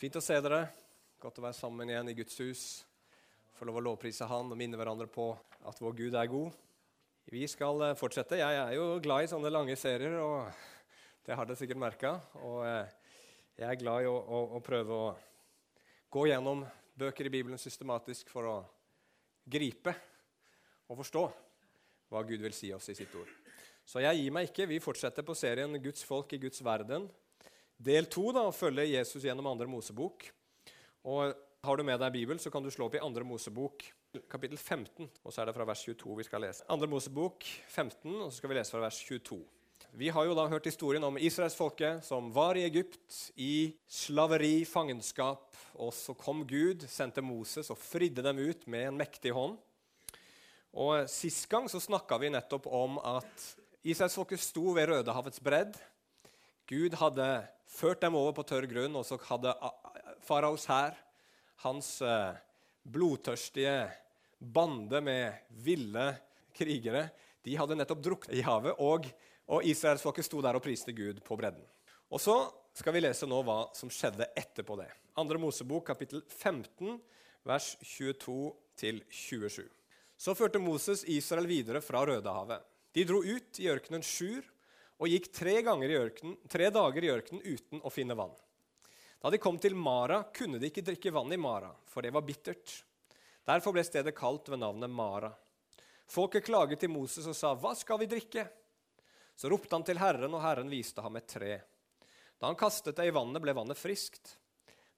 Fint å se dere. Godt å være sammen igjen i Guds hus. Få lov å lovprise Han og minne hverandre på at vår Gud er god. Vi skal eh, fortsette. Jeg er jo glad i sånne lange serier, og det har dere sikkert merka. Og eh, jeg er glad i å, å, å, prøve å gå gjennom bøker i Bibelen systematisk for å gripe og forstå hva Gud vil si oss i sitt ord. Så jeg gir meg ikke. Vi fortsetter på serien 'Guds folk i Guds verden'. Del to å følge Jesus gjennom andre Mosebok. Og Har du med deg Bibel, så kan du slå opp i andre Mosebok, kapittel 15. Og så er det fra vers 22 vi skal lese. Andre Mosebok 15, og så skal vi lese fra vers 22. Vi har jo da hørt historien om israelsfolket som var i Egypt, i slaveri, fangenskap. Og så kom Gud, sendte Moses og fridde dem ut med en mektig hånd. Og Sist gang så snakka vi nettopp om at israelsfolket sto ved Rødehavets bredd. Gud hadde ført dem over på tørr grunn, og så hadde faraos hær, hans eh, blodtørstige bande med ville krigere, de hadde nettopp druknet i havet, og, og israelsfolket sto der og priste Gud på bredden. Og så skal vi lese nå hva som skjedde etterpå det. Andre Mosebok, kapittel 15, vers 22-27. Så førte Moses Israel videre fra Rødehavet. De dro ut i ørkenen Sjur og gikk tre, ørken, tre dager i ørkenen uten å finne vann. Da de kom til Mara, kunne de ikke drikke vann i Mara, for det var bittert. Derfor ble stedet kalt ved navnet Mara. Folket klaget til Moses og sa, 'Hva skal vi drikke?' Så ropte han til Herren, og Herren viste ham et tre. Da han kastet det i vannet, ble vannet friskt.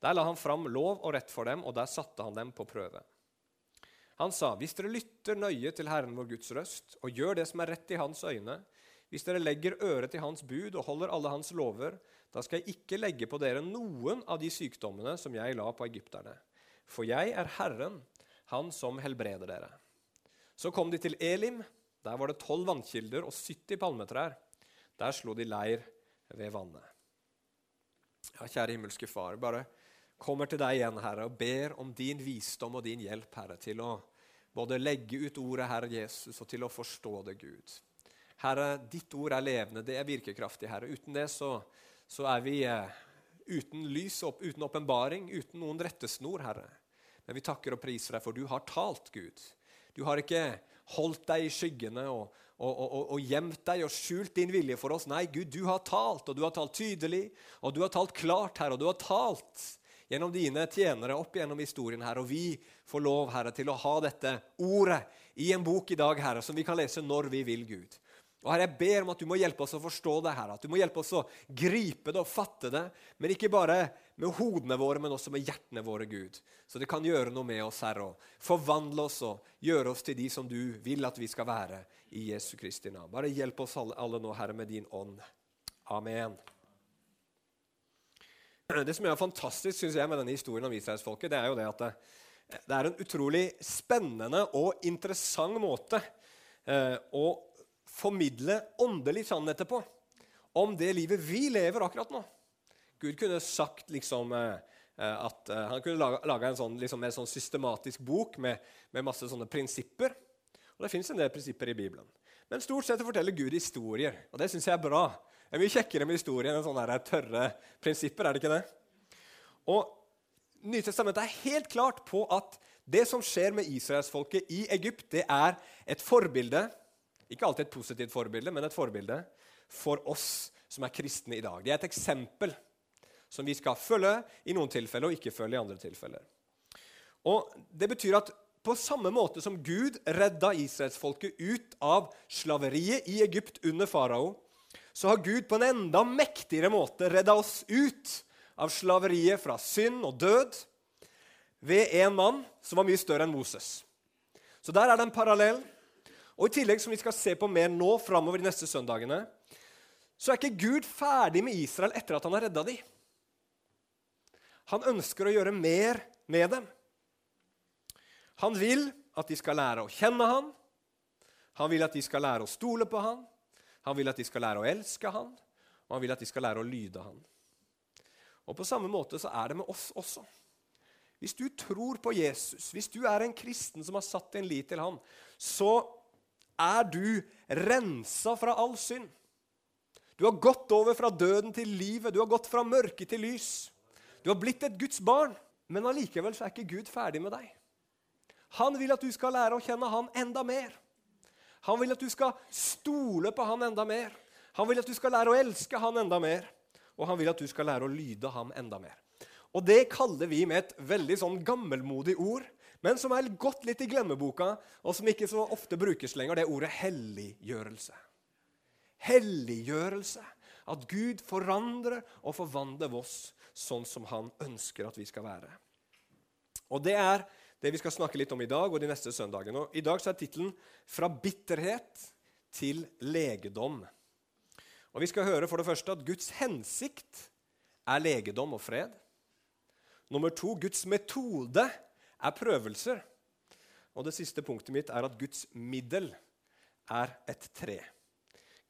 Der la han fram lov og rett for dem, og der satte han dem på prøve. Han sa, 'Hvis dere lytter nøye til Herren vår Guds røst, og gjør det som er rett i Hans øyne,' Hvis dere legger øret til hans bud og holder alle hans lover, da skal jeg ikke legge på dere noen av de sykdommene som jeg la på egypterne. For jeg er Herren, han som helbreder dere. Så kom de til Elim. Der var det tolv vannkilder og 70 palmetrær. Der slo de leir ved vannet. Ja, kjære himmelske Far, bare kommer til deg igjen, Herre, og ber om din visdom og din hjelp, Herre, til å både legge ut ordet, Herre Jesus, og til å forstå det, Gud. Herre, ditt ord er levende, det er virkekraftig, Herre. Uten det så, så er vi eh, uten lys, opp, uten åpenbaring, uten noen rettesnor, Herre. Men vi takker og priser deg, for du har talt, Gud. Du har ikke holdt deg i skyggene og, og, og, og, gjemt deg og skjult din vilje for oss. Nei, Gud, du har talt, og du har talt tydelig, og du har talt klart, Herre, og du har talt gjennom dine tjenere opp gjennom historien, Herre. Og vi får lov, Herre, til å ha dette ordet i en bok i dag, Herre, som vi kan lese når vi vil, Gud. Og Herre, Jeg ber om at du må hjelpe oss å forstå det her, at du må hjelpe oss å gripe det og fatte det. Men ikke bare med hodene våre, men også med hjertene våre, Gud. Så det kan gjøre noe med oss, Herre, og forvandle oss og gjøre oss til de som du vil at vi skal være i Jesu Kristi navn. Bare hjelp oss alle, alle nå, Herre, med din ånd. Amen. Det som er fantastisk synes jeg, med denne historien om israelsfolket, det er jo det at det, det er en utrolig spennende og interessant måte eh, å formidle åndelig sannheter på om det livet vi lever akkurat nå. Gud kunne sagt liksom eh, eh at eh, Han kunne laga en sånn, liksom, en sånn systematisk bok med, med, masse sånne prinsipper. Og Det fins en del prinsipper i Bibelen. Men stort sett forteller Gud historier, og det syns jeg er bra. Det er mye kjekkere med historier enn sånne tørre prinsipper. er det ikke det? Og Nytestamentet er helt klart på at det som skjer med israelsfolket i Egypt, det er et forbilde ikke alltid et positivt forbilde, men et forbilde for oss som er kristne i dag. Det er et eksempel som vi skal følge i noen tilfeller og ikke følge i andre tilfeller. Og Det betyr at på samme måte som Gud redda israelsfolket ut av slaveriet i Egypt under farao, så har Gud på en enda mektigere måte redda oss ut av slaveriet fra synd og død ved en mann som var mye større enn Moses. Så der er det en parallell. Og I tillegg, som vi skal se på mer nå framover de neste søndagene, så er ikke Gud ferdig med Israel etter at han har redda dem. Han ønsker å gjøre mer med dem. Han vil at de skal lære å kjenne han. Han vil at de skal lære å stole på han. Han vil at de skal lære å elske han. Og han vil at de skal lære å lyde han. Og På samme måte så er det med oss også. Hvis du tror på Jesus, hvis du er en kristen som har satt din lit til han, så er du rensa fra all synd. Du har gått over fra døden til livet. Du har gått fra mørke til lys. Du har blitt et Guds barn, men allikevel så er ikke Gud ferdig med deg. Han vil at du skal lære å kjenne han enda mer. Han vil at du skal stole på han enda mer. Han vil at du skal lære å elske han enda mer. Og han vil at du skal lære å lyde ham enda mer. Og det kaller vi med et veldig sånn gammelmodig ord, men som er gått litt i glemmeboka, og som ikke så ofte brukes lenger, det er ordet helliggjørelse. Helliggjørelse. At Gud forandrer og forvandler oss sånn som han ønsker at vi skal være. Og Det er det vi skal snakke litt om i dag og de neste søndagene. I dag så er tittelen 'Fra bitterhet til legedom'. Og Vi skal høre for det første at Guds hensikt er legedom og fred. Nummer to Guds metode er prøvelser. Og det siste punktet mitt er at Guds middel er et tre.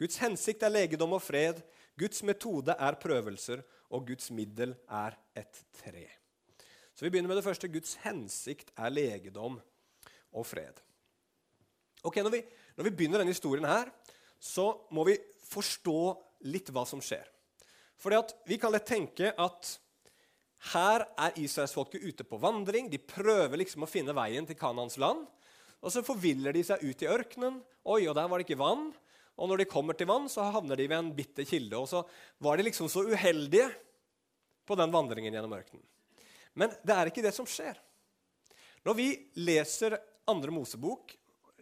Guds hensikt er legedom og fred. Guds metode er prøvelser, og Guds middel er et tre. Så Vi begynner med det første. Guds hensikt er legedom og fred. Ok, Når vi, når vi begynner denne historien her, så må vi forstå litt hva som skjer. Fordi Vi kan lett tenke at her er israelsfolket ute på vandring. De prøver liksom å finne veien til Kanans land. Og så forviller de seg ut i ørkenen. Oi, og der var det ikke vann. Og når de kommer til vann, så havner de ved en bitter kilde. Og så var de liksom så uheldige på den vandringen gjennom ørkenen. Men det er ikke det som skjer. Når vi leser andre Mosebok,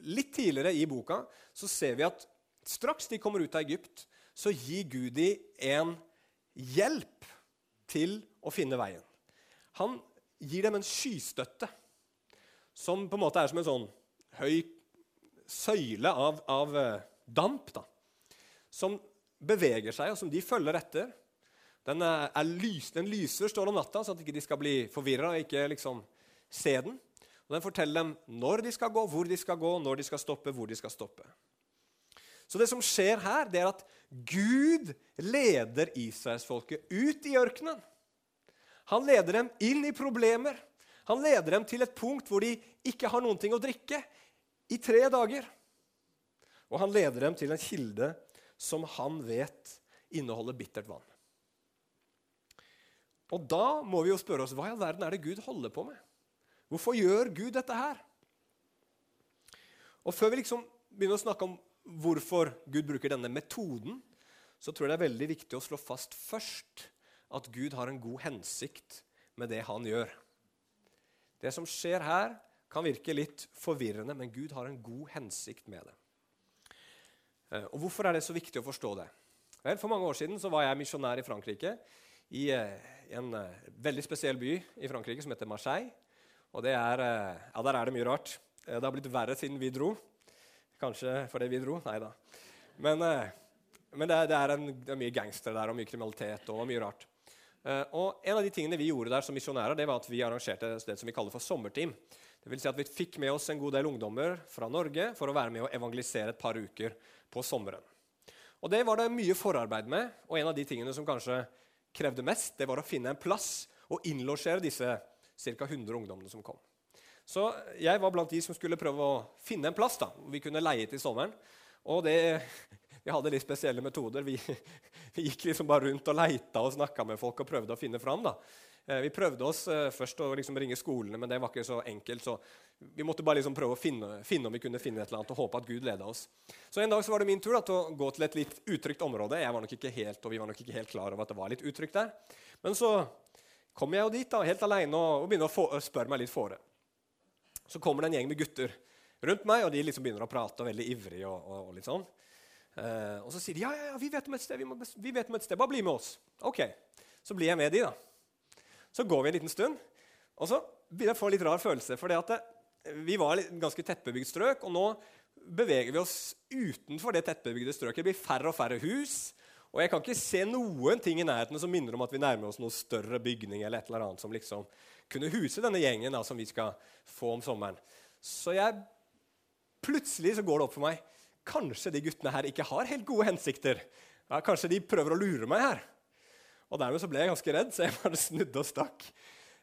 litt tidligere i boka, så ser vi at straks de kommer ut av Egypt, så gir Gud dem en hjelp til å finne veien. Han gir dem en skystøtte som på en måte er som en sånn høy søyle av, av eh, damp, da, som beveger seg, og som de følger etter. Den, er lys, den lyser står om natta, så at de ikke skal bli forvirra og ikke liksom se den. Og Den forteller dem når de skal gå, hvor de skal gå, når de skal stoppe, hvor de skal stoppe. Så det som skjer her, det er at Gud leder israelsfolket ut i ørkenen. Han leder dem inn i problemer. Han leder dem til et punkt hvor de ikke har noen ting å drikke i tre dager. Og han leder dem til en kilde som han vet inneholder bittert vann. Og da må vi jo spørre oss hva i all verden er det Gud holder på med? Hvorfor gjør Gud dette her? Og Før vi liksom begynner å snakke om hvorfor Gud bruker denne metoden, så tror jeg det er veldig viktig å slå fast først at Gud har en god hensikt med det han gjør. Det som skjer her, kan virke litt forvirrende, men Gud har en god hensikt med det. Eh, og Hvorfor er det så viktig å forstå det? Vel, For mange år siden var jeg misjonær i Frankrike, i eh, en eh, veldig spesiell by i Frankrike som heter Marseille. Og er, ja, Der er det mye rart. Det har blitt verre siden vi dro. Kanskje fordi vi dro? Nei da. Men, men det, det, er en, det, er, mye gangstere der og mye kriminalitet og mye rart. og En av de tingene vi gjorde der som misjonærer, det var at vi arrangerte det som vi kaller for sommerteam. Det vil si at Vi fikk med oss en god del ungdommer fra Norge for å være med og evangelisere et par uker på sommeren. Og Det var det mye forarbeid med, og en av de tingene som kanskje krevde mest, det var å finne en plass og innlosjere disse ca. 100 ungdommene som kom. Så jeg var blant de som skulle prøve å finne en plass da, hvor vi kunne leie til sommeren. Og det, vi hadde litt spesielle metoder. Vi, vi gikk liksom bare rundt og leita og snakka med folk og prøvde å finne fram. da. Eh, vi prøvde oss eh, først å liksom ringe skolene, men det var ikke så enkelt. Så vi måtte bare liksom prøve å finne, finne, om vi kunne finne et eller annet og håpe at Gud leda oss. Så En dag så var det min tur da, til å gå til et litt utrygt område. Jeg var nok ikke helt, og Vi var nok ikke helt klar over at det var litt utrygt der. Men så kom jeg jo dit da, helt aleine og, og begynte å, å spørre meg litt fore. Så kommer det en gjeng med gutter rundt meg, og de liksom begynner å prate veldig ivrig. og, og, og litt sånn. Eh, og så sier de ja, ja, ja, vi vet om et sted. Vi, må, vi vet om et sted. Bare bli med oss. Ok, Så blir jeg med de da. Så går vi en liten stund, og så begynner jeg å få en litt rar følelse. For vi var et ganske tettbebygd strøk, og nå beveger vi oss utenfor det tettbebygde strøket. Det blir færre og færre hus. Og jeg kan ikke se noen ting i nærheten som minner om at vi nærmer oss noen større bygning eller et eller annet som liksom kunne huse denne gjengen da, som vi skal få om sommeren. Så jeg, plutselig så går det opp for meg kanskje de guttene her ikke har helt gode hensikter. Ja, kanskje de prøver å lure meg her. Og dermed så ble jeg ganske redd, så jeg bare snudde og stakk.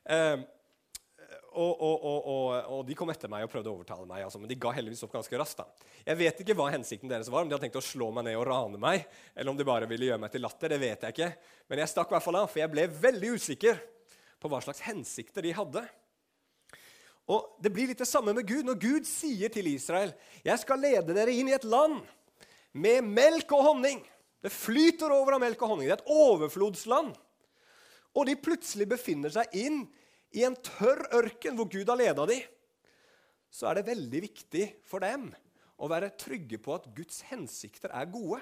Eh, og, og, og, og, de kom etter meg og prøvde å overtale meg, altså, men de ga heldigvis opp ganske raskt. da. Jeg vet ikke hva hensikten deres var, om de hadde tenkt å slå meg ned og rane meg, eller om de bare ville gjøre meg til latter. det vet jeg ikke. Men jeg stakk i hvert fall av, for jeg ble veldig usikker på hva slags hensikter de hadde. Og Det blir litt det samme med Gud. Når Gud sier til Israel 'Jeg skal lede dere inn i et land med melk og honning'. Det flyter over av melk og honning. Det er et overflodsland. Og de plutselig befinner seg inn i en tørr ørken hvor Gud har leda dem. Så er det veldig viktig for dem å være trygge på at Guds hensikter er gode.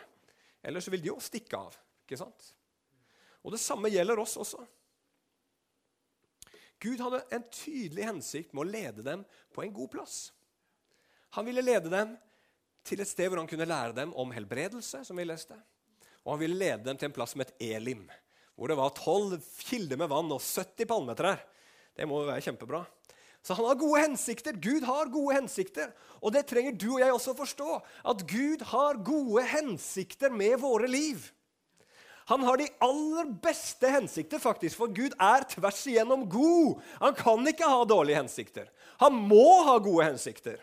Ellers vil de jo stikke av. ikke sant? Og Det samme gjelder oss også. Gud hadde en tydelig hensikt med å lede dem på en god plass. Han ville lede dem til et sted hvor han kunne lære dem om helbredelse, som vi leste. Og han ville lede dem til en plass som het Elim, hvor det var tolv kilder med vann og 70 palmetrær. Det må være kjempebra. Så han har gode hensikter. Gud har gode hensikter. Og det trenger du og jeg også forstå. At Gud har gode hensikter med våre liv. Han har de aller beste hensikter, faktisk, for Gud er tvers igjennom god. Han kan ikke ha dårlige hensikter. Han må ha gode hensikter.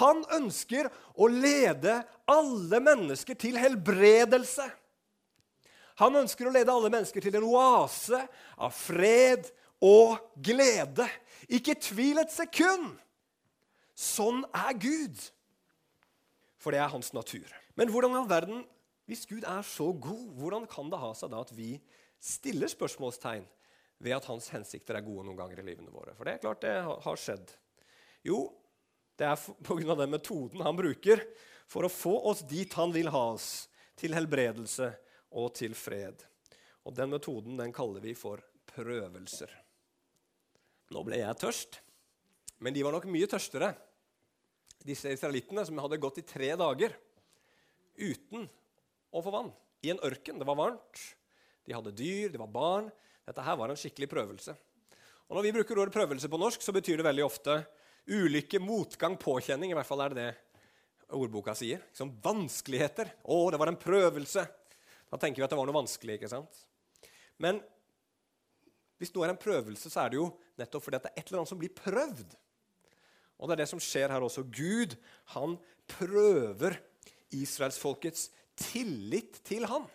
Han ønsker å lede alle mennesker til helbredelse. Han ønsker å lede alle mennesker til en oase av fred og glede. Ikke tvil et sekund! Sånn er Gud. For det er hans natur. Men hvordan i all verden hvis Gud er så god, hvordan kan det ha seg da at vi stiller spørsmålstegn ved at hans hensikter er gode noen ganger i livene våre? For det er klart det har skjedd. Jo, det er pga. den metoden han bruker for å få oss dit han vil ha oss, til helbredelse og til fred. Og Den metoden den kaller vi for prøvelser. Nå ble jeg tørst, men de var nok mye tørstere, disse israelittene som hadde gått i tre dager uten å få vann. I en ørken. Det var varmt. De hadde dyr, det var barn. Dette her var en skikkelig prøvelse. Og Når vi bruker ordet prøvelse på norsk, så betyr det veldig ofte ulykke, motgang, påkjenning. I hvert fall er det det ordboka sier. Som vanskeligheter. Å, det var en prøvelse. Da tenker vi at det var noe vanskelig. ikke sant? Men hvis noe er en prøvelse, så er det jo nettopp fordi det er et eller annet som blir prøvd. Og det er det som skjer her også. Gud han prøver israelsfolkets tillit til han.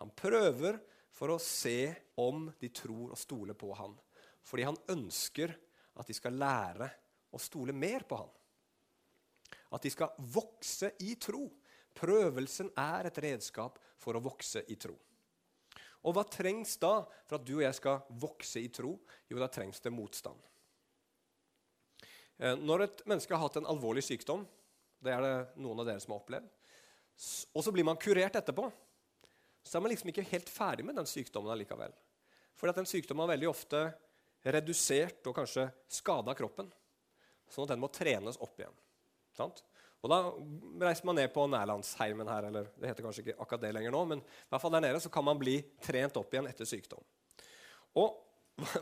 Han prøver for å se om de tror og stoler på han. Fordi han ønsker at de skal lære å stole mer på han. At de skal vokse i tro. Prøvelsen er et redskap for å vokse i tro. Og hva trengs da for at du og jeg skal vokse i tro? Jo, da trengs det motstand. Eh, når et menneske har hatt en alvorlig sykdom, det er det noen av dere som har opplevd, og så blir man kurert etterpå, så er man liksom ikke helt ferdig med den sykdommen allikevel. For den sykdommen er veldig ofte redusert og kanskje skada kroppen. Sånn at den må trenes opp igjen. Sant? Og Da reiser man ned på Nærlandsheimen her, eller det heter kanskje ikke akkurat det lenger nå, men i hvert fall der nede så kan man bli trent opp igjen etter sykdom. Og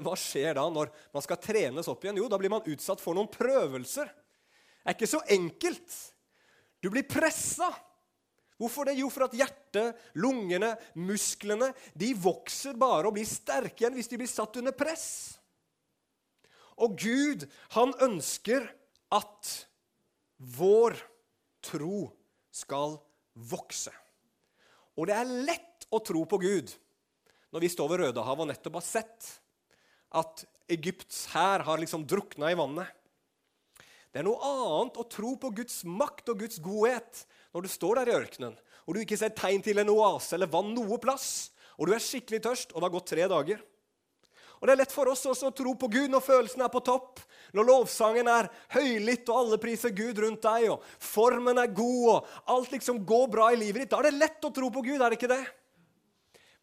hva skjer da når man skal trenes opp igjen? Jo, da blir man utsatt for noen prøvelser. Det er ikke så enkelt. Du blir pressa. Hvorfor det? Jo, for at hjertet, lungene, musklene de vokser bare og blir sterke igjen hvis de blir satt under press. Og Gud, han ønsker at vår tro skal vokse. Og det er lett å tro på Gud når vi står ved Rødehavet og nettopp har sett at Egypts hær har liksom drukna i vannet. Det er noe annet å tro på Guds makt og Guds godhet når du står der i ørkenen og du ikke ser tegn til en oase eller vann noe plass, og du er skikkelig tørst, og det har gått tre dager. Og Det er lett for oss også å tro på Gud når følelsen er på topp, når lovsangen er høylytt og alle priser Gud rundt deg, og formen er god og alt liksom går bra i livet ditt. Da er det lett å tro på Gud, er det ikke det?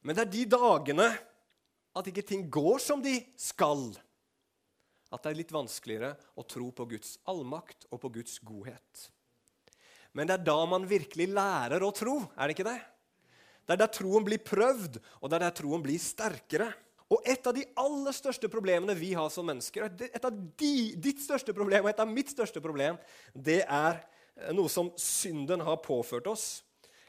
Men det er de dagene at ikke ting går som de skal, at det er litt vanskeligere å tro på Guds allmakt og på Guds godhet. Men det er da man virkelig lærer å tro. er det ikke det? Det er der troen blir prøvd, og det er der troen blir sterkere. Og et av de aller største problemene vi har som mennesker, et av de, ditt største problem og et av mitt største problem, det er noe som synden har påført oss.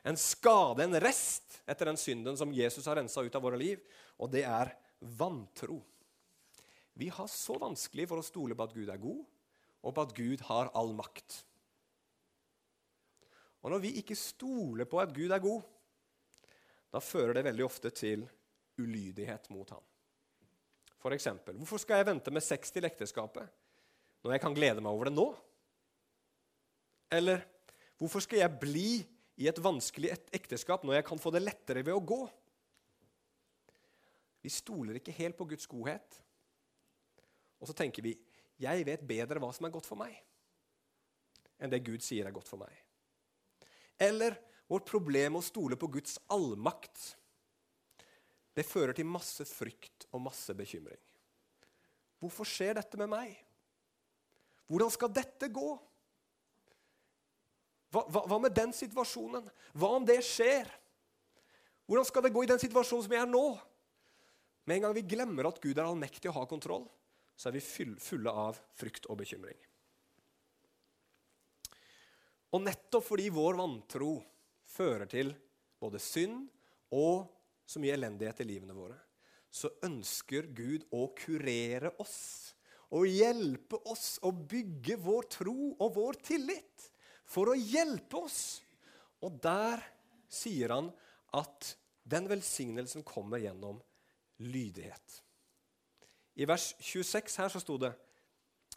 En skade, en rest, etter den synden som Jesus har rensa ut av våre liv. Og det er vantro. Vi har så vanskelig for å stole på at Gud er god, og på at Gud har all makt. Og når vi ikke stoler på at Gud er god, da fører det veldig ofte til ulydighet mot ham. For eksempel, hvorfor skal jeg vente med sex til ekteskapet når jeg kan glede meg over det nå? Eller hvorfor skal jeg bli i et vanskelig ekteskap når jeg kan få det lettere ved å gå? Vi stoler ikke helt på Guds godhet. Og så tenker vi jeg vet bedre hva som er godt for meg, enn det Gud sier er godt for meg. Eller vårt problem med å stole på Guds allmakt. Det fører til masse frykt og masse bekymring. Hvorfor skjer dette med meg? Hvordan skal dette gå? Hva, hva, hva, med den situasjonen? Hva om det skjer? Hvordan skal det gå i den situasjonen som jeg er nå? Med en gang vi glemmer at Gud er allmektig og har kontroll, så er vi fulle av frykt og bekymring. Og nettopp fordi vår vantro fører til både synd og så mye elendighet i livene våre, så ønsker Gud å kurere oss og hjelpe oss å bygge vår tro og vår tillit for å hjelpe oss. Og der sier han at den velsignelsen kommer gjennom lydighet. I vers 26 her så sto det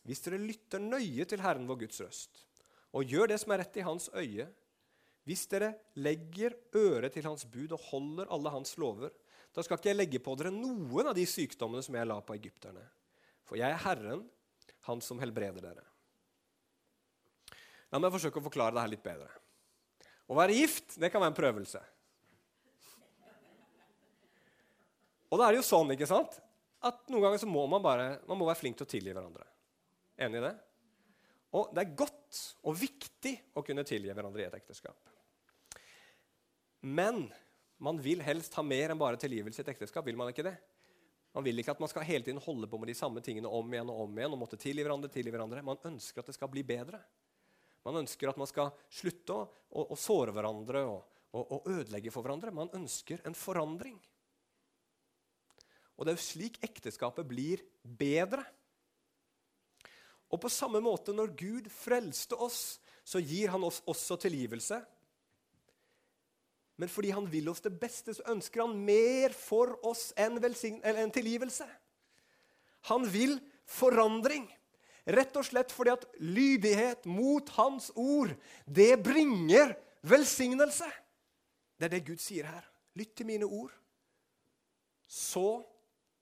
Hvis dere lytter nøye til Herren vår Guds røst, og gjør det som er rett i Hans øye, hvis dere legger øret til Hans bud og holder alle Hans lover, da skal ikke jeg legge på dere noen av de sykdommene som jeg la på egypterne. For jeg er Herren, Han som helbreder dere. La meg forsøke å forklare det her litt bedre. Å være gift det kan være en prøvelse. Og da er det jo sånn ikke sant? at noen ganger så må man bare man må være flink til å tilgi hverandre. Enig i det? Og det er godt og viktig å kunne tilgi hverandre i et ekteskap. Men man vil helst ha mer enn bare tilgivelse i et ekteskap. vil Man ikke det? Man vil ikke at man skal hele tiden holde på med de samme tingene om igjen og om igjen. og måtte tilgi hverandre, tilgi hverandre. Man ønsker at det skal bli bedre. Man ønsker at man skal slutte å, å, å såre hverandre og, og, og, ødelegge for hverandre. Man ønsker en forandring. Og det er jo slik ekteskapet blir bedre. Og på samme måte, når Gud frelste oss, så gir han oss også tilgivelse. Men fordi han vil oss det beste, så ønsker han mer for oss enn, en tilgivelse. Han vil forandring. Rett og slett fordi at lydighet mot Hans ord, det bringer velsignelse. Det er det Gud sier her. Lytt til mine ord. Så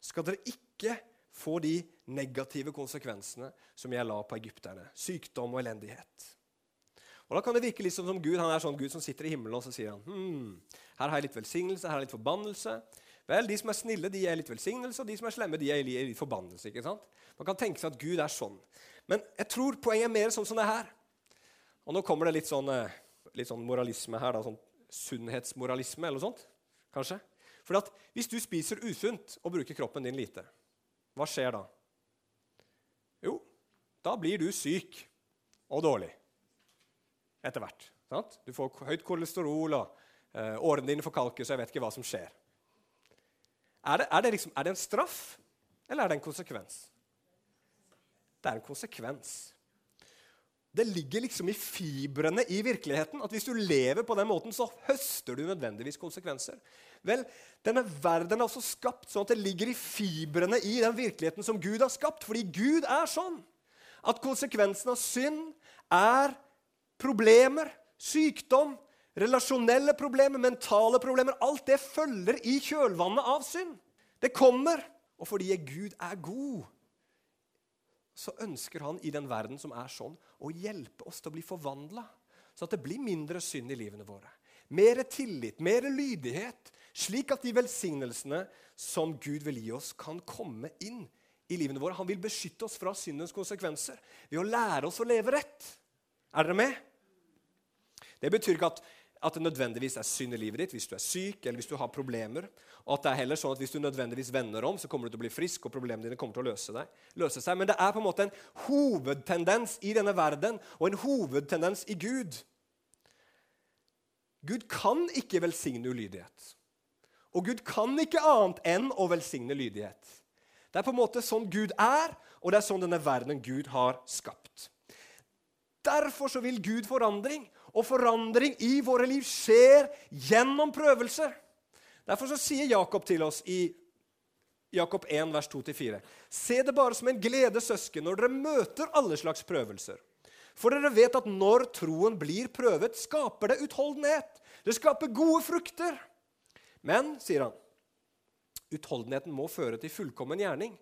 skal dere ikke få de negative konsekvensene som jeg la på egypterne. Sykdom og elendighet. Og Da kan det virke liksom som Gud han er sånn Gud som sitter i himmelen og så sier han, hm, her har jeg litt velsignelse, her har jeg litt forbannelse. Vel, De som er snille, de er litt velsignelse, og de som er slemme, de er litt forbannelse. ikke sant? Man kan tenke seg at Gud er sånn. Men jeg tror poenget er mer sånn som det her. Og nå kommer det litt sånn, eh, litt sånn moralisme her. da, sånn Sunnhetsmoralisme eller noe sånt. Kanskje. For at hvis du spiser usunt og bruker kroppen din lite, hva skjer da? Da blir du syk og dårlig etter hvert. Sant? Du får høyt kolesterol, og eh, årene dine forkalkes, og jeg vet ikke hva som skjer. Er det, er, det liksom, er det, en straff, eller er det en konsekvens? Det er en konsekvens. Det ligger liksom i fibrene i virkeligheten at hvis du lever på den måten, så høster du nødvendigvis konsekvenser. Vel, denne verden er også skapt sånn at det ligger i fibrene i den virkeligheten som Gud har skapt. Fordi Gud er sånn at konsekvensen av synd er problemer, sykdom, relasjonelle problemer, mentale problemer. Alt det følger i kjølvannet av synd. Det kommer. Og fordi Gud er god, så ønsker han i den verden som er sånn, å hjelpe oss til å bli forvandla. Så at det blir mindre synd i livene våre. Mer tillit, mer lydighet. Slik at de velsignelsene som Gud vil gi oss, kan komme inn i livene våre. Han vil beskytte oss fra syndens konsekvenser ved å lære oss å leve rett. Er dere med? Det betyr ikke at, at det nødvendigvis er synd i livet ditt hvis du er syk eller hvis du har problemer. Og at det er heller sånn at hvis du nødvendigvis vender om, så kommer du til å bli frisk, og problemene dine kommer til å løse, deg, løse seg. Men det er på en måte en hovedtendens i denne verden og en hovedtendens i Gud. Gud kan ikke velsigne ulydighet. Og Gud kan ikke annet enn å velsigne lydighet. Det er på en måte sånn Gud er, og det er sånn denne verdenen Gud har skapt. Derfor så vil Gud forandring, og forandring i våre liv skjer gjennom prøvelser. Derfor så sier Jakob til oss i Jakob 1, vers 2-4. Se det bare som en glede, søsken, når dere møter alle slags prøvelser. For dere vet at når troen blir prøvet, skaper det utholdenhet. Det skaper gode frukter. Men, sier han, utholdenheten må føre til fullkommen gjerning,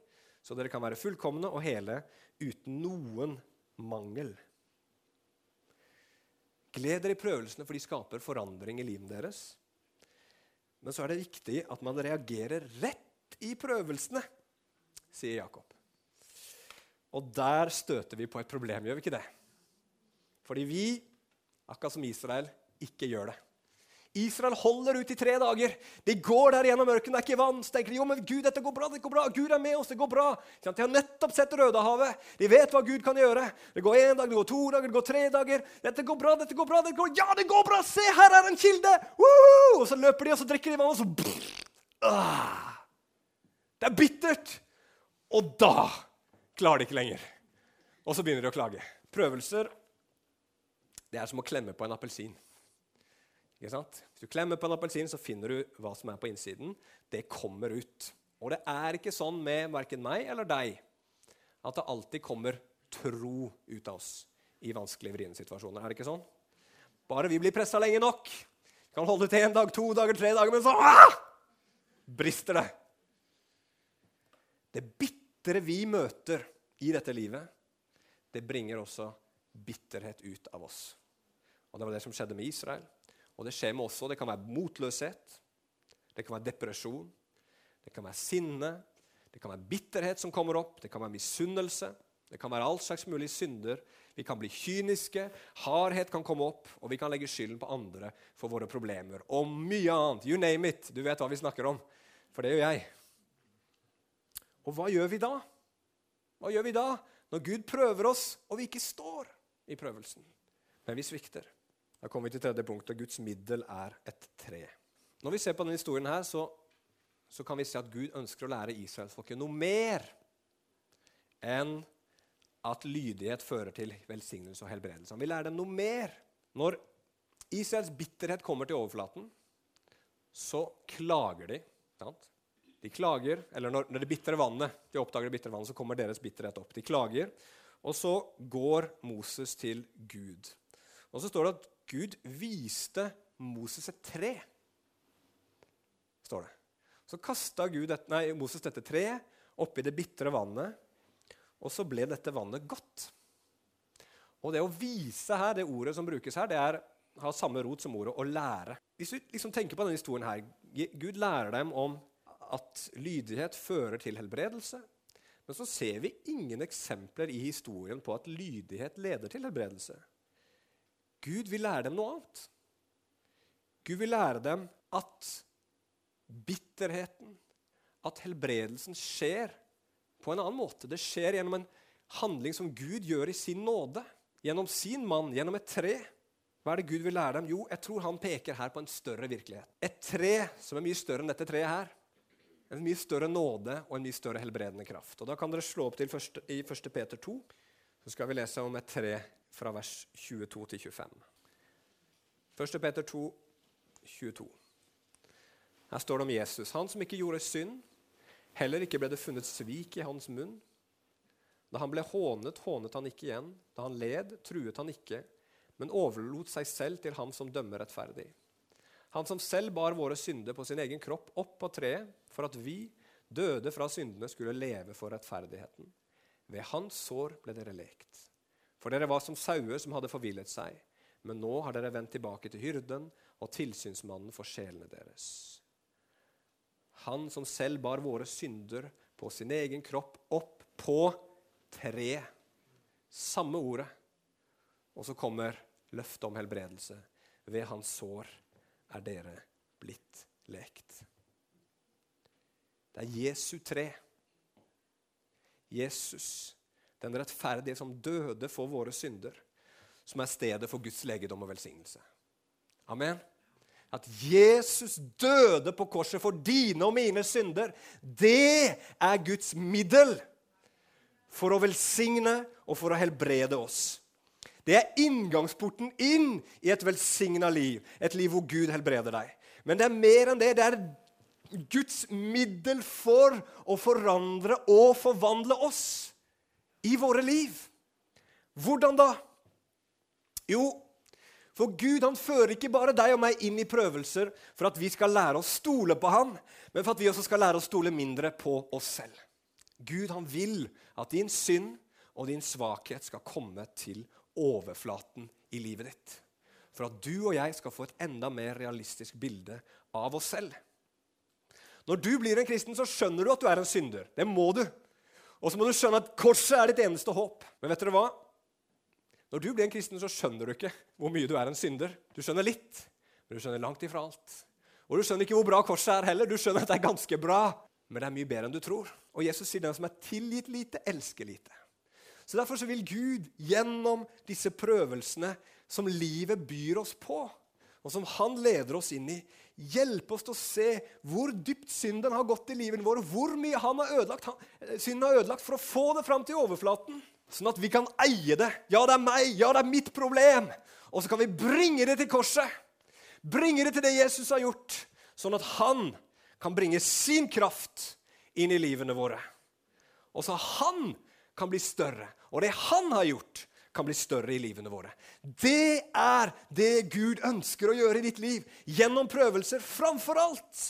så dere kan være fullkomne og hele uten noen mangel. Gled dere i prøvelsene, for de skaper forandring i livet deres. Men så er det viktig at man reagerer rett i prøvelsene, sier Jakob. Og der støter vi på et problem, gjør vi ikke det? Fordi vi, akkurat som Israel, ikke gjør det. Israel holder ut i tre dager. De går der gjennom ørkenen, det er ikke vann. Så tenker de jo, men Gud, dette går bra, det går bra. Gud er med oss, det går bra. De har nettopp sett Rødehavet. De vet hva Gud kan gjøre. Det går én dag, det går to dager, det går tre dager. Dette går bra, dette går bra. det går, Ja, det går bra! Se, her er en kilde! Woohoo! Og så løper de, og så drikker de vann, og så ah. Det er bittert! Og da klarer de ikke lenger. Og så begynner de å klage. Prøvelser det er som å klemme på en appelsin. Hvis du klemmer på en appelsin, så finner du hva som er på innsiden. Det kommer ut. Og det er ikke sånn med verken meg eller deg at det alltid kommer tro ut av oss i vanskelige, vriene situasjoner. Er det ikke sånn? Bare vi blir pressa lenge nok. Vi Kan holde til en dag, to dager, tre dager, men så ah! brister det. Det bitre vi møter i dette livet, det bringer også bitterhet ut av oss. Og Det var det som skjedde med Israel. Og det skjer med oss også. Det kan være motløshet, det kan være depresjon, det kan være sinne, det kan være bitterhet som kommer opp, det kan være misunnelse. Det kan være all slags mulige synder. Vi kan bli kyniske, hardhet kan komme opp, og vi kan legge skylden på andre for våre problemer. Og mye annet. You name it. Du vet hva vi snakker om. For det gjør jeg. Og hva gjør vi da? Hva gjør vi da når Gud prøver oss, og vi ikke står i prøvelsen, men vi svikter? Da kommer vi til tredje punkt, og Guds middel er et tre. Når vi ser på denne historien, her, så, så kan vi se at Gud ønsker å lære israelsfolket noe mer enn at lydighet fører til velsignelse og helbredelse. Han vil lære dem noe mer. Når Israels bitterhet kommer til overflaten, så klager de. Sant? De klager, eller når, når det bitre vannet, de oppdager det bitre vannet, så kommer deres bitterhet opp. De klager, og så går Moses til Gud. Og så står det at Gud viste Moses et tre, står det. Så kasta Moses dette treet oppi det bitre vannet, og så ble dette vannet godt. Og det å vise her, det ordet som brukes her, det er, har samme rot som ordet å lære. Hvis du liksom tenker på denne historien her, Gud lærer dem om at lydighet fører til helbredelse. Men så ser vi ingen eksempler i historien på at lydighet leder til helbredelse. Gud vil lære dem noe annet. Gud vil lære dem at bitterheten, at helbredelsen skjer på en annen måte. Det skjer gjennom en handling som Gud gjør i sin nåde. Gjennom sin mann, gjennom et tre. Hva er det Gud vil lære dem? Jo, jeg tror han peker her på en større virkelighet. Et tre som er mye større enn dette treet her. En mye større nåde og en mye større helbredende kraft. Og Da kan dere slå opp til første, i 1. Peter 2. Så skal vi lese om et tre fra vers 22 til 25. 1. Peter 2, 22. Her står det om Jesus, han som ikke gjorde synd. Heller ikke ble det funnet svik i hans munn. Da han ble hånet, hånet han ikke igjen. Da han led, truet han ikke, men overlot seg selv til ham som dømmer rettferdig. Han som selv bar våre synder på sin egen kropp opp på treet, for at vi, døde fra syndene, skulle leve for rettferdigheten. Ved hans sår ble dere lekt. For dere var som sauer som hadde forvillet seg. Men nå har dere vendt tilbake til hyrden og tilsynsmannen for sjelene deres. Han som selv bar våre synder på sin egen kropp opp på tre. Samme ordet. Og så kommer løftet om helbredelse. Ved hans sår er dere blitt lekt. Det er Jesu tre. Jesus den rettferdige som døde for våre synder, som er stedet for Guds legedom og velsignelse. Amen. At Jesus døde på korset for dine og mine synder, det er Guds middel for å velsigne og for å helbrede oss. Det er inngangsporten inn i et velsigna liv, et liv hvor Gud helbreder deg. Men det er mer enn det. Det er Guds middel for å forandre og forvandle oss i våre liv. Hvordan da? Jo, for Gud han fører ikke bare deg og meg inn i prøvelser for at vi skal lære å stole på han, men for at vi også skal lære å stole mindre på oss selv. Gud han vil at din synd og din svakhet skal komme til overflaten i livet ditt. For at du og jeg skal få et enda mer realistisk bilde av oss selv. Når du blir en kristen, så skjønner du at du er en synder. Det må du. Og så må du skjønne at korset er ditt eneste håp. Men vet dere hva? Når du blir en kristen, så skjønner du ikke hvor mye du er en synder. Du skjønner litt, men du skjønner langt ifra alt. Og du skjønner ikke hvor bra korset er heller. Du skjønner at det er ganske bra, men det er mye bedre enn du tror. Og Jesus sier den som er tilgitt lite, elsker lite. Så Derfor så vil Gud gjennom disse prøvelsene som livet byr oss på, og som han leder oss inn i, hjelpe oss til å se hvor dypt synden har gått i livet vårt, hvor mye han har ødelagt, synden har ødelagt, for å få det fram til overflaten. Sånn at vi kan eie det. Ja, det er meg. Ja, det er mitt problem. Og så kan vi bringe det til korset. Bringe det til det Jesus har gjort, sånn at han kan bringe sin kraft inn i livene våre. Og så han kan bli større. Og det han har gjort, kan bli større i livene våre. Det er det Gud ønsker å gjøre i ditt liv, gjennom prøvelser framfor alt.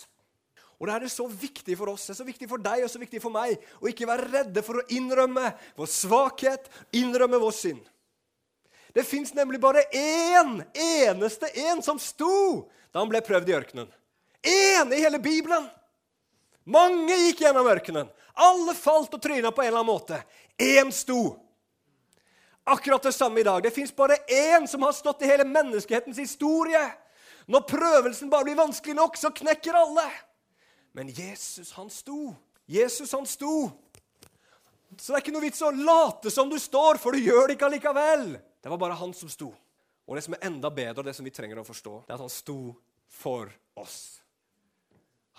Og det er det så viktig for oss, det er så viktig for deg og så viktig for meg å ikke være redde for å innrømme vår svakhet, innrømme vår synd. Det fins nemlig bare én eneste en som sto da han ble prøvd i ørkenen. Én i hele Bibelen! Mange gikk gjennom ørkenen. Alle falt og tryna på en eller annen måte. Én sto. Akkurat det samme i dag. Det fins bare én som har stått i hele menneskehetens historie. Når prøvelsen bare blir vanskelig nok, så knekker alle. Men Jesus, han sto. Jesus, han sto. Så det er ikke noe vits å late som du står, for du gjør det ikke allikevel. Det var bare han som sto. Og det som er enda bedre, det som vi trenger å forstå, det er at han sto for oss.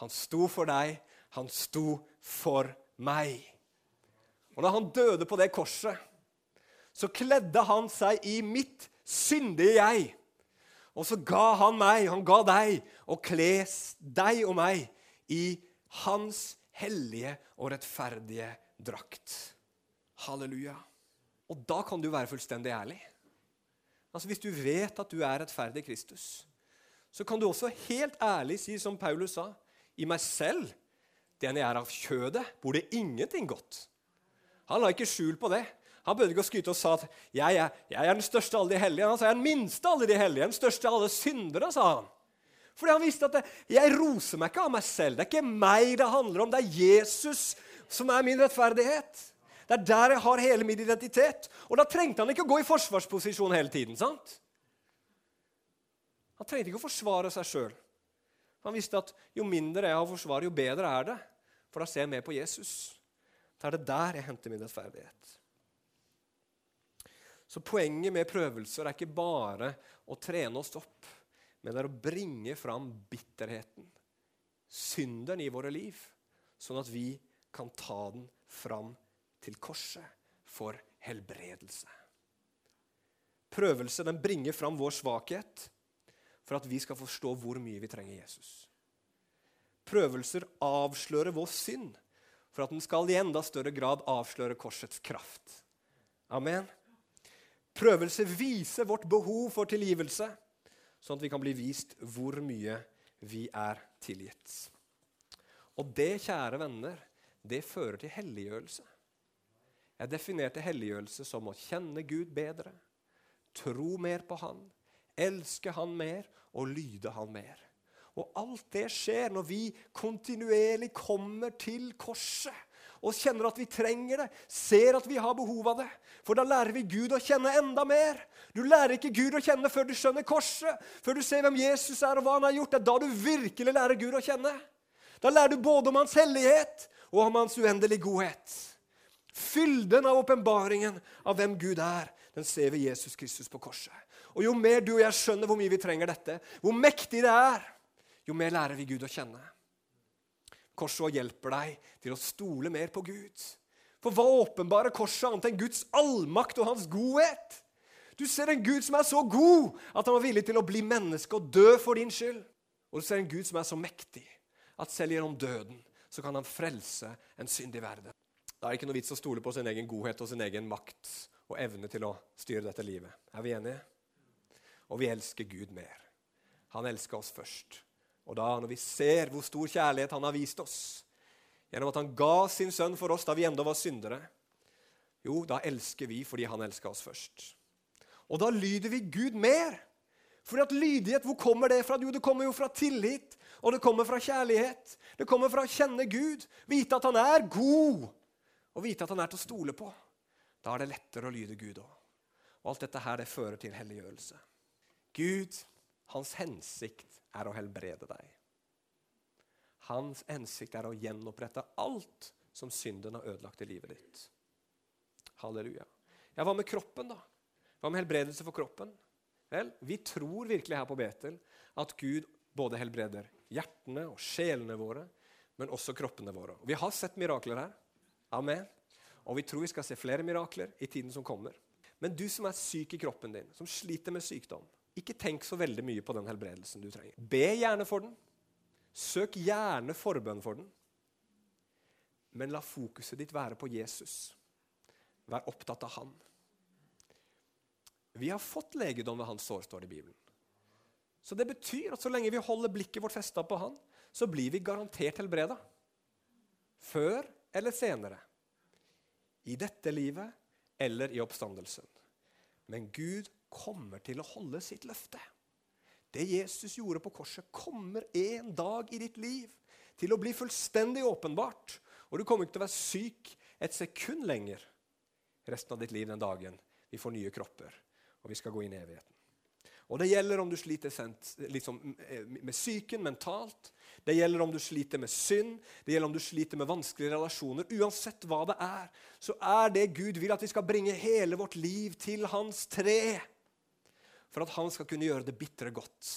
Han sto for deg, han sto for meg. Og da han døde på det korset, så kledde han seg i mitt syndige jeg. Og så ga han meg, han ga deg, og kles deg og meg i hans hellige og rettferdige drakt. Halleluja. Og da kan du være fullstendig ærlig. Altså Hvis du vet at du er rettferdig Kristus, så kan du også helt ærlig si som Paulus sa, i meg selv, den jeg er av kjødet, bor det ingenting godt. Han la ikke skjul på det. Han behøvde ikke å skryte og sa at jeg er, jeg er den største av alle de hellige. Han sa jeg er den minste av alle de hellige, den største av alle syndere. sa han. Fordi han visste at det, jeg roser meg ikke av meg selv. Det er ikke meg det handler om. Det er Jesus som er min rettferdighet. Det er der jeg har hele min identitet. Og da trengte han ikke å gå i forsvarsposisjon hele tiden. sant? Han trengte ikke å forsvare seg sjøl. Han visste at jo mindre jeg har å forsvare, jo bedre er det. For da ser jeg mer på Jesus. Da er det der jeg henter min rettferdighet. Så poenget med prøvelser er ikke bare å trene oss opp, men det er å bringe fram bitterheten, synden i våre liv, sånn at vi kan ta den fram til korset for helbredelse. Prøvelse den bringer fram vår svakhet for at vi skal forstå hvor mye vi trenger Jesus. Prøvelser avslører vår synd for at den skal i enda større grad avsløre korsets kraft. Amen. Prøvelse viser vårt behov for tilgivelse, sånn at vi kan bli vist hvor mye vi er tilgitt. Og det, kjære venner, det fører til helliggjørelse. Jeg definerte helliggjørelse som å kjenne Gud bedre, tro mer på Han, elske Han mer og lyde Han mer. Og alt det skjer når vi kontinuerlig kommer til korset og kjenner at vi trenger det, ser at vi har behov av det. For da lærer vi Gud å kjenne enda mer. Du lærer ikke Gud å kjenne før du skjønner korset, før du ser hvem Jesus er og hva han har gjort. Det er da du virkelig lærer Gud å kjenne. Da lærer du både om hans hellighet og om hans uendelige godhet. Fylden av åpenbaringen av hvem Gud er, den ser vi Jesus Kristus på korset. Og Jo mer du og jeg skjønner hvor mye vi trenger dette, hvor mektig det er, jo mer lærer vi Gud å kjenne. Korset hjelper deg til å stole mer på Gud. For hva åpenbarer korset annet enn Guds allmakt og hans godhet? Du ser en Gud som er så god at han var villig til å bli menneske og dø for din skyld. Og du ser en Gud som er så mektig at selv gjennom døden så kan han frelse en syndig verden. Da er det ikke noe vits å stole på sin egen godhet og sin egen makt og evne til å styre dette livet. Er vi enige? Og vi elsker Gud mer. Han elsker oss først. Og da, når vi ser hvor stor kjærlighet han har vist oss, gjennom at han ga sin sønn for oss da vi enda var syndere, jo, da elsker vi fordi han elska oss først. Og da lyder vi Gud mer. Fordi at lydighet, hvor kommer det fra? Jo, det kommer jo fra tillit, og det kommer fra kjærlighet. Det kommer fra å kjenne Gud, vite at han er god, og vite at han er til å stole på. Da er det lettere å lyde Gud òg. Og alt dette her, det fører til helliggjørelse. Gud, hans hensikt er å helbrede deg. Hans hensikt er å gjenopprette alt som synden har ødelagt i livet ditt. Halleluja. Ja, Hva med kroppen, da? Hva med helbredelse for kroppen? Vel, Vi tror virkelig her på Betel at Gud både helbreder hjertene og sjelene våre, men også kroppene våre. Vi har sett mirakler her. Amen. Og vi tror vi skal se flere mirakler i tiden som kommer. Men du som er syk i kroppen din, som sliter med sykdom, ikke tenk så veldig mye på den helbredelsen du trenger. Be gjerne for den. Søk gjerne forbønn for den. Men la fokuset ditt være på Jesus. Vær opptatt av han. Vi har fått legedom ved hans sår, står det i Bibelen. Så det betyr at så lenge vi holder blikket vårt festa på han, så blir vi garantert helbreda. Før eller senere. I dette livet eller i oppstandelsen. Men Gud kommer til å holde sitt løfte. Det Jesus gjorde på korset, kommer en dag i ditt liv til å bli fullstendig åpenbart. Og du kommer ikke til å være syk et sekund lenger resten av ditt liv den dagen vi får nye kropper og vi skal gå inn i evigheten. Og Det gjelder om du sliter liksom, eh, med psyken mentalt, det gjelder om du sliter med synd, det gjelder om du sliter med vanskelige relasjoner. Uansett hva det er, så er det Gud vil at vi skal bringe hele vårt liv til hans tre. For at han skal kunne gjøre det bitre godt.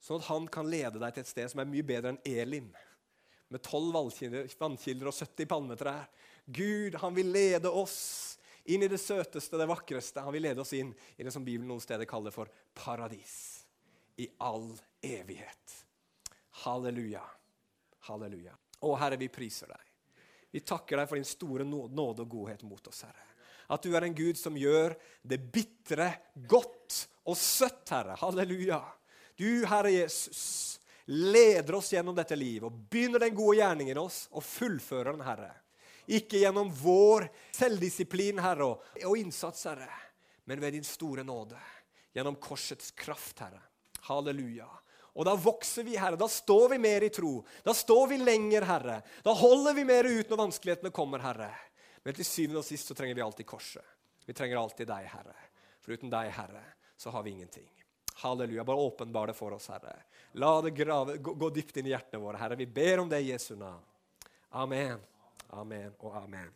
Sånn at han kan lede deg til et sted som er mye bedre enn Elim. Med tolv vannkilder og 70 palmetrær. Gud, han vil lede oss inn i det søteste, det vakreste. Han vil lede oss inn i det som Bibelen noen steder kaller for paradis. I all evighet. Halleluja. Halleluja. Å, Herre, vi priser deg. Vi takker deg for din store nåde og godhet mot oss, Herre. At du er en Gud som gjør det bitre godt og søtt, Herre. Halleluja. Du, Herre Jesus, leder oss gjennom dette livet og begynner den gode gjerningen i oss og fullfører den, Herre. Ikke gjennom vår selvdisiplin, Herre, og innsats, Herre, men ved din store nåde. Gjennom korsets kraft, Herre. Halleluja. Og da vokser vi, Herre. Da står vi mer i tro. Da står vi lenger, Herre. Da holder vi mer ut når vanskelighetene kommer, Herre. Men til syvende og sist så trenger vi alltid korset. Vi trenger alltid deg, Herre. For uten deg, Herre, så har vi ingenting. Halleluja. Bare åpenbar det for oss, Herre. La det grave, gå, gå dypt inn i hjertene våre, Herre. Vi ber om det i Jesu navn. Amen. Amen og amen.